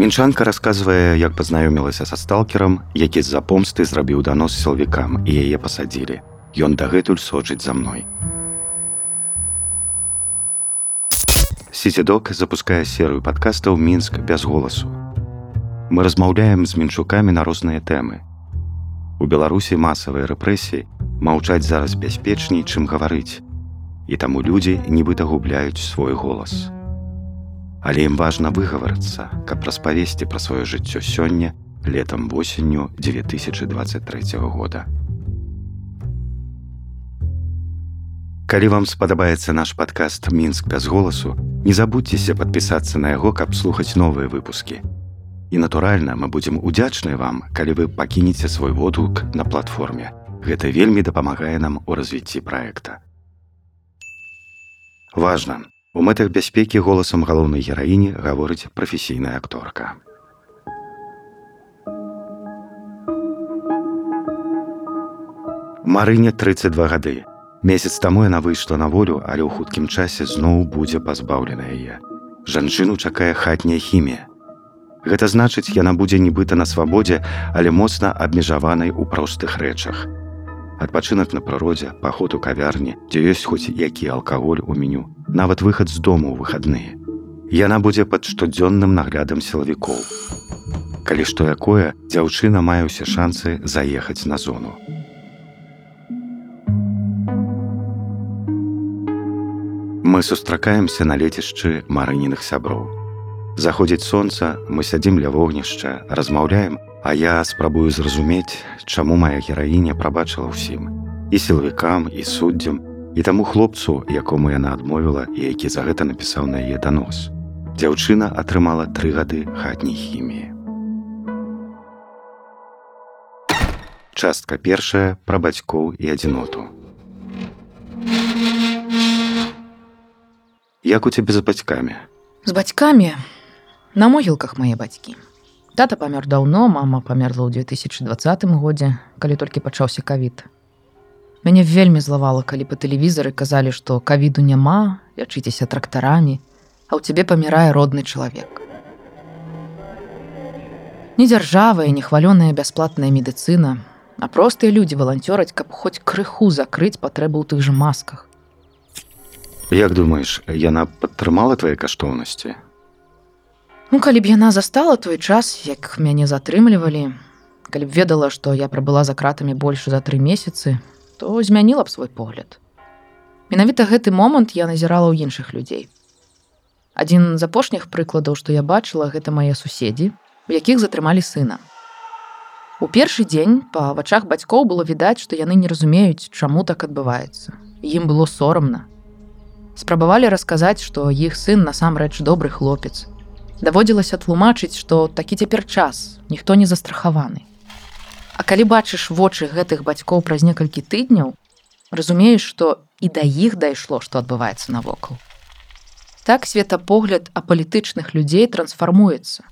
Мінчанка расказвае, як пазнаёмілася са сталкерам, які з-за помсты зрабіў данос сілвікам і яе пасадзілі. Ён дагэтуль сочыць за мной. Сіцідок запускае серыю падкастаў мінск без голасу. Мы размаўляем з мінчукамі на розныя тэмы. У Беларусі масавыя рэпрэсіі маўчаць зараз бяспечней, чым гаварыць. І таму людзі нібыта губляюць свой голас але ім важна выгаварыцца, каб распавесці пра сваё жыццё сёння летом восенню 2023 года. Калі вам спадабаецца наш падкаст мінск без голасу, не забудзьцеся падпісацца на яго, каб слухаць новыя выпускі. І натуральна, мы будзем удзячныя вам, калі вы пакінеце свой водгук на платформе. Гэта вельмі дапамагае нам у развіцці праекта. Важна, У мэтах бяспекі голасам галоўнай гераіні гаворыць прафесійная акторка. Марыне 32 гады. Месяц таму яна выйшла на волю, але ў хуткім часе зноў будзе пазбаўлена яе. Жанчыну чакае хатняя хімія. Гэта значыць, яна будзе нібыта на свабодзе, але моцна абмежаванай у простых рэчах адпачынак на прыродзе паход у кавярні дзе ёсць хоць які алкаголь у меню. Нават выхад з дому ў выхадныя яна будзе пад штодзённым наглядам сілавікоў калі што якое дзяўчына мае ўсе шансы заехаць на зону. Мы сустракаемся на лецішчы марыніных сяброў заходзіць сонца мы сядзім ля вогнішча размаўляем А я спрабую зразумець, чаму моя гераіня прабачыла ўсім і сілавікам і суддзям і таму хлопцу, якому яна адмовіла і які за гэта напісаў на яе данос. Дзяўчына атрымала тры гады хатняй хіміі. Частка першая пра бацькоў і адзіноту. Як у цябе за бацькамі? З бацькамі на могілках мае бацькі. Тата памёр даўно, мама памерла ў 2020 годзе, калі толькі пачаўся кавід. Мяне вельмі злавала, калі па тэлевізары казалі, што кавіду няма, лячыцеся трактарамі, а ў цябе памірае родны чалавек. Не дзяржавая, не хвалёная бясплатная медыцына, а простыя людзі валанцёраць, каб хоць крыху закрыць патрэбу ў тых жа масках. Як думаеш, яна падтрымала твае каштоўнасці, Ну, калі б яна застала той час, як мяне затрымлівалі, калі б ведала, што я прабыла за кратамі больш за тры месяцы, то змяніла б свой погляд. Менавіта гэты момант я назірала ў іншых людзей. Адзін з апошніх прыкладаў, што я бачыла, гэта мае суседзі, у якіх затрымалі сына. У першы дзень па вачах бацькоў было відаць, што яны не разумеюць, чаму так адбываецца. Ім было сорамна. Спрабавалі расказаць, што іх сын насамрэч добры хлопец, даводзілася тлумачыць, што такі цяпер час ніхто не застрахаваны. А калі бачыш вочы гэтых бацькоў праз некалькі тыдняў, разумееш, што і да іх дайшло, што адбываецца навокал. Так светапогляд апалітычных людзей трансфармуецца.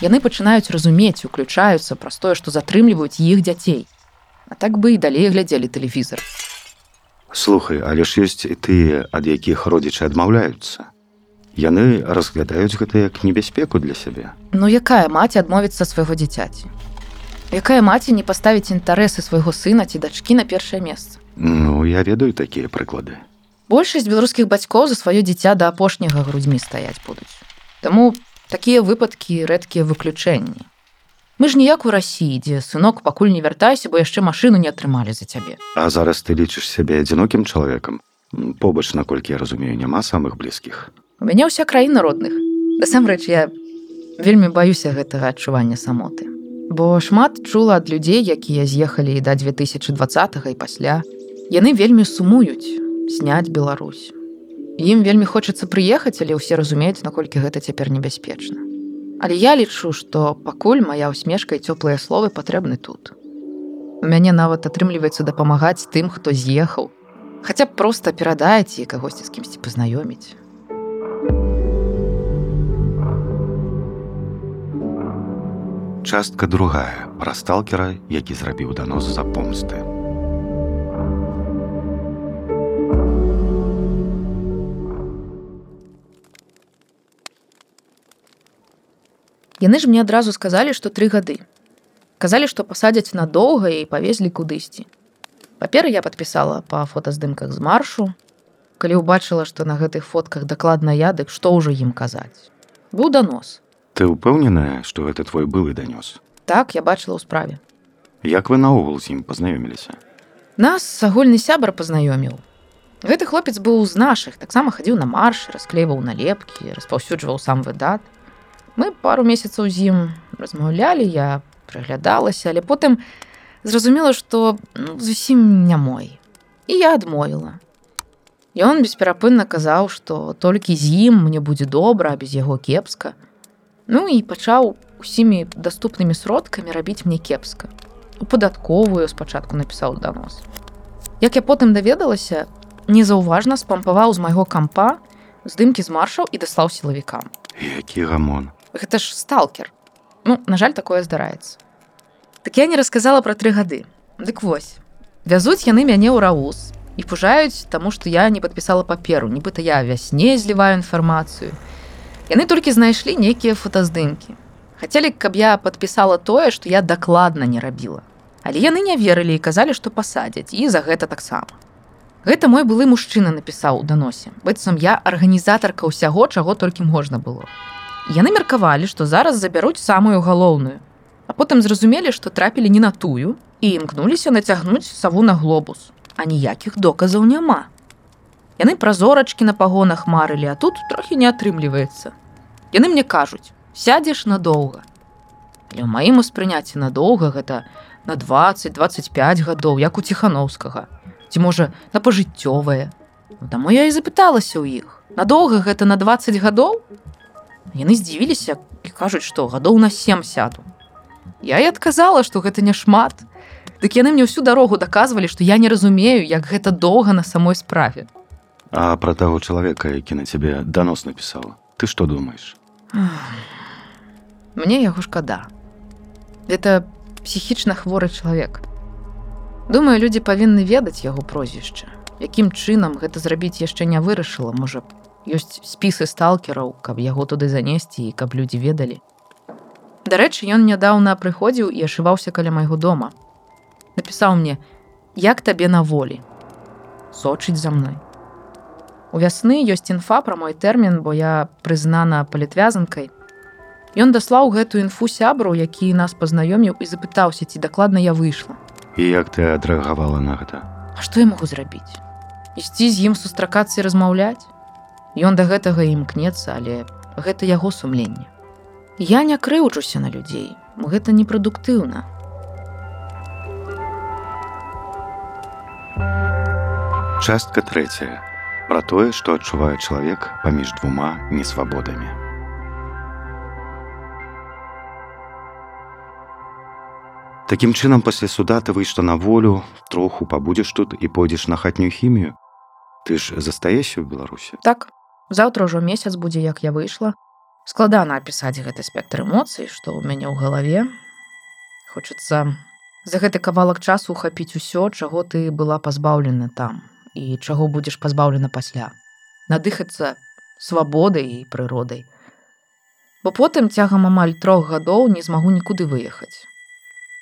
Яны пачынаюць разумець, уключаюцца праз тое, што затрымліваюць іх дзяцей. А так бы і далей глядзелі тэлевізор. Слухай, але ж ёсць і тыя, ад якіх родзічы адмаўляюцца яны разглядаюць гэта як небяспеку для сябе. Ну якая маці адмовіцца свайго дзіцяці? Якая маці не паставіць інтарэсы свайго сына ці дачкі на першае месца? Ну я ведаю такія прыклады. Большасць беларускіх бацькоў за сваё дзіця да апошняга грудзьмі стаяць будуць. Таму такія выпадкі рэдкія выключэнні. Мы ж ніяк у рассіі дзе сынок пакуль не вяртайся бо яшчэ машыну не атрымалі за цябе. А зараз ты лічыш сябе адзінокім чалавекам? Побач наколькі я разумею няма самых блізкіх у мяне ўся краіна родных. Насамрэч я вельмі баюся гэтага адчування самоты. Бо шмат чула ад людзей якія з'ехалі да 2020 і пасля. Яны вельмі сумуюць сняць Беларусь. Ім вельмі хочацца прыехаць але ўсе разумеюць наколькі гэта цяпер небяспечна. Але я лічу што пакуль моя усмешка і цёплыя словы патрэбны тут. У мяне нават атрымліваецца дапамагаць тым хто з'ехаў. Хаця б проста перадайце кагосьці з кімсьці пазнаёміць Частка другая пра сталкера, які зрабіў данос за помсты. Яны ж мне адразу сказалі, што тры гады. Казалі, што пасадзяць надоўга і павезлі кудысьці. Паперы я падпісала па фотаздымках з маршу. Калі ўбачыла, што на гэтых фотках дакладна я, дык што ўжо ім казаць. Быў данос. Ты ўпэўненая, што гэта твой былы данёс. Так я бачыла ў справе. Як вы наогул з ім пазнаёміліся? Нас агульны сябар пазнаёміў. Гэты хлопец быў з нашых, таксама хадзіў на марш, расклейваў налепкі, распаўсюджваў сам выдат. Мы пару месяцаў з ім размаўлялі, я прыглядалася, але потым зразумела, што ну, зусім не мой. І я адмовіла. Ён бесперапынна казаў, што толькі з ім мне будзе добра, а без яго кепска. Ну і пачаў усімі даступнымі сродкамі рабіць мне кепска. У падатковую спачатку напісаў данос. Як я потым даведалася, незаўважна спампаваў з майго кампа здымкі з маршаў і даслаў сілавікам. Які гамон. Гэта ж сталкер. Ну, на жаль, такое здараецца. Так я не расказала пра тры гады. Дык вось. Вязуць яны мяне ў раус, і пужаюць таму што я не падпісала паперу нібыта я вясне зліваю інфармацыю яны толькі знайшлі нейкія фотаздымкі хацелі каб я падпісала тое што я дакладна не рабіла але яны не верылі і казалі што пасадзяць і за гэта таксама гэта мой былы мужчына напісаў у даносе быццам я арганізатарка ўсяго чаго толькі можна было. Яны меркавалі што зараз забяруць самую галоўную. А потым зразумелі што трапілі не на тую і імкнуліся нацягнуць саву на глобус. А ніякіх доказаў няма. Яны празорачкі на пагонах марылі, а тут трохі не атрымліваецца. Яны мне кажуць: сядзеш надоўга. Але ў маім успрыняцці надоўга гэта на 20-25 гадоў, як у ціханаўскага, ці можа на пажыццёвае. Ну, таму я і запыталася ў іх. Надоўга гэта на 20 гадоў. Яны здзівіліся і кажуць, што гадоў на 7 сяду. Я і адказала, што гэта не шмат, Дык яны мне ўсю дарогу даказвалі, што я не разумею, як гэта доўга на самой справе. А пра таго чалавека, які на цябе данос напісаў, ты што думаеш? Мне яго шкада. Это псіхічна хворы чалавек. Думаю, людзі павінны ведаць яго прозвішча. Якім чынам гэта зрабіць яшчэ не вырашыла, можа ёсць спісы сталкераў, каб яго туды занесці і каб людзі ведалі. Дарэчы, ён нядаўна прыходзіў і ашываўся каля майго дома напісаў мне як табе на волі сочыць за мной у вясны ёсць інфа пра мой тэрмін бо я прызнана палітвязанкай. Ён даслаў гэтую інфу сябру які нас пазнаёміў і запытаўся ці дакладна я выйшла. І як ты адрэагавала на гэта? А што я магу зрабіць? Ісці з ім сустракацца і размаўляць? Ён да гэтага імкнецца але гэта яго сумленне. Я не крыўчуся на людзей гэта непрадуктыўна. Частка трэцяя пра тое, што адчувае чалавек паміж двума несвабодамі. Такім чынам пасля суда ты выйшла на волю, троху пабудзеш тут і пойдзеш на хатнюю хімію. Ты ж застаешся ў Беларусі. Так, заўтра ўжо месяц будзе, як я выйшла. Складана апісаць гэты спектр эмоцый, што ў мяне ў галаве. Хочацца за гэты кавалак часу ухапіць усё, чаго ты была пазбаўлена там, і чаго будзеш пазбаўлена пасля. Надыхацца свабодай і прыродай. Бо потым цягам амаль трох гадоў не змагу нікуды выехаць.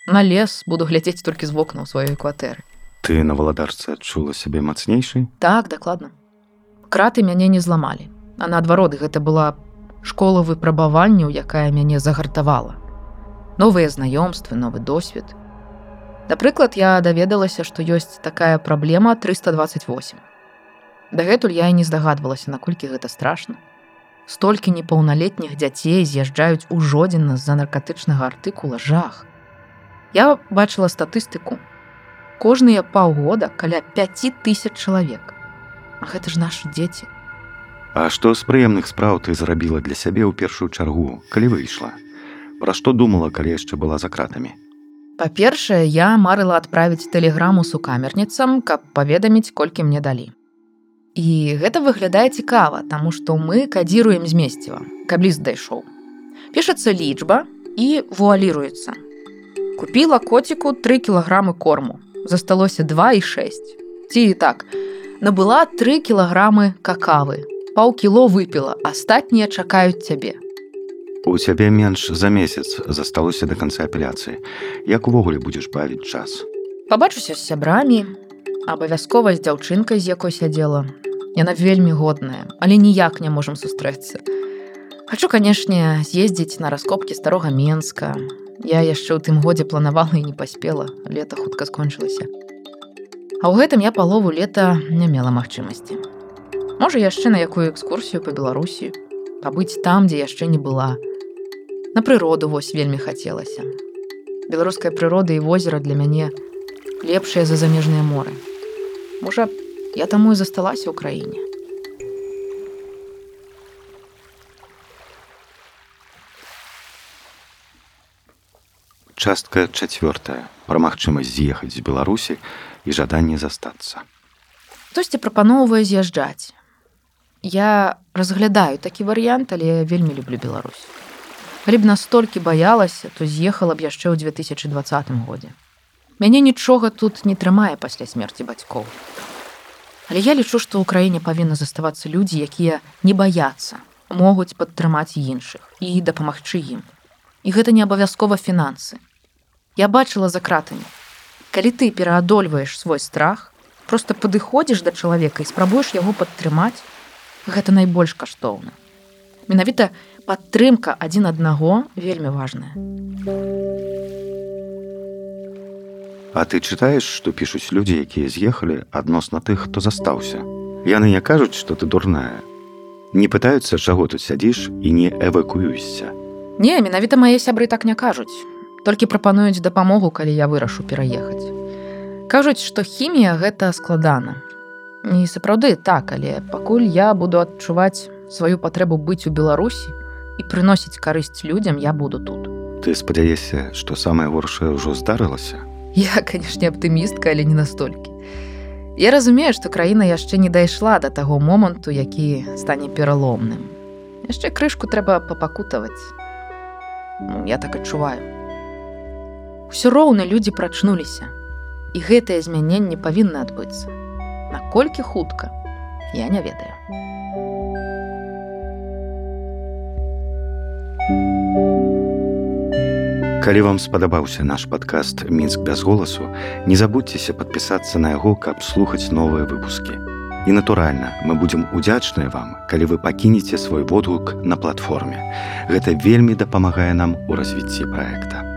На лес буду глядзець толькі з вокнаў сваёй кватэры. Ты на валадарцы адчула сябе мацнейшай? Так дакладна. Краты мяне не зламалі а наадварот гэта была школа выпрабаванняў якая мяне загартавала. Новыя знаёмствы новы досвед Напрыклад, я даведалася, што ёсць такая праблема 328. Дагэтуль я і не здагадвалася, наколькі гэта страшна. Столькі непаўналетніх дзяцей з'язджаюць ужодзіна з-за наркатычнага артыкула жах. Я бачыла статыстыку. Кожныя паўгода каля 5000 чалавек. Гэта ж нашы дзеці. А што з прыемных спраў ты зрабіла для сябе ў першую чаргу, калі выйшла? Пра што думала, калі яшчэ была за кратамі? Па-першае, я марыла адправіць тэлеграму сукамерніцам, каб паведаміць, колькі мне далі. І гэта выглядае цікава, таму што мы кадзіруем змесціва, каб ліст дайшоў. Пішацца лічба і вуаліруецца. Купіла коціку 3 кілаграмы корму. Засталося 2 і 6. Ці і так, набыла 3 кілаграмы какавы. Паўкіло выпіла, астатнія чакаюць цябе. У цябе менш за месяц засталося да канца апеляцыі. Як увогуле будзеш бавіць час? Пабачуся з сябрамі, абавязкова з дзяўчынкай, з якой сядзела. Яна вельмі годная, але ніяк не можам сустрэцца. Хачу, канешне, з'ездзіць на раскопкі старога Менска. Я яшчэ ў тым годзе планавала і не паспела, лета хутка скончылася. А ў гэтым я палову лета не мела магчымасці. Можа яшчэ на якую экскурсію па Беларусі, пабыць там, дзе яшчэ не была. На прыроду вось вельмі хацелася. Беларуская прырода і возера для мяне лепшае за замежныя моры. Можа, я таму і засталася ў краіне. Частка чацвёртая пра магчымасць з'ехаць з Беларусі і жаданне застацца. Хтосьці прапаноўвае з'язджаць. Я разглядаю такі варыянт, але я вельмі люблю Беларусь. Калі б настолькі баялася, то з'ехала б яшчэ ў 2020 годзе. Мяне нічога тут не трымае пасля смерці бацькоў. Але я лічу, што ў краіне павінны заставацца людзі, якія не баяцца, могуць падтрымаць іншых і дапамагчы ім. І гэта не абавязкова фінансы. Я бачыла за кратамі. Калі ты пераадольваеш свой страх, просто падыходзіш да чалавека і спрабуеш яго падтрымаць, гэта найбольш каштоўна. Менавіта падтрымка адзін аднаго вельмі важная. А ты чытаеш, што пішуць людзі, якія з'ехалі адносна тых, хто застаўся. Яны не кажуць, што ты дурная. Не пытаюцца, чаго тут сядзіш і не эвакуюйся. Не, менавіта мае сябры так не кажуць. Толькі прапануюць дапамогу, калі я вырашу пераехаць. Кажуць, што хімія гэта складана. І сапраўды так, але пакуль я буду адчуваць сваю патрэбу быць у Беларусі і прыносіць карысць людзям, я буду тут. Ты спадзяешся, што самае горшае ўжо здарылася. Я, канешне, аптымістка, але не настолькі. Я разумею, што краіна яшчэ не дайшла да таго моманту, які стане пераломным. Яшчэ крышку трэба папакутаваць. Ну, я так адчуваю. Усё роўна людзі прачнуліся. І гэтае змяненне павінна адбыцца. Наколькі хутка, я не ведаю. Калі вам спадабаўся наш падкаст мінск без голасу, не забудзьцеся падпісацца на яго, каб слухаць новыя выпускі. І натуральна, мы будзем удзячныя вам, калі вы пакінеце свой водгук на платформе. Гэта вельмі дапамагае нам у развіцці праекта.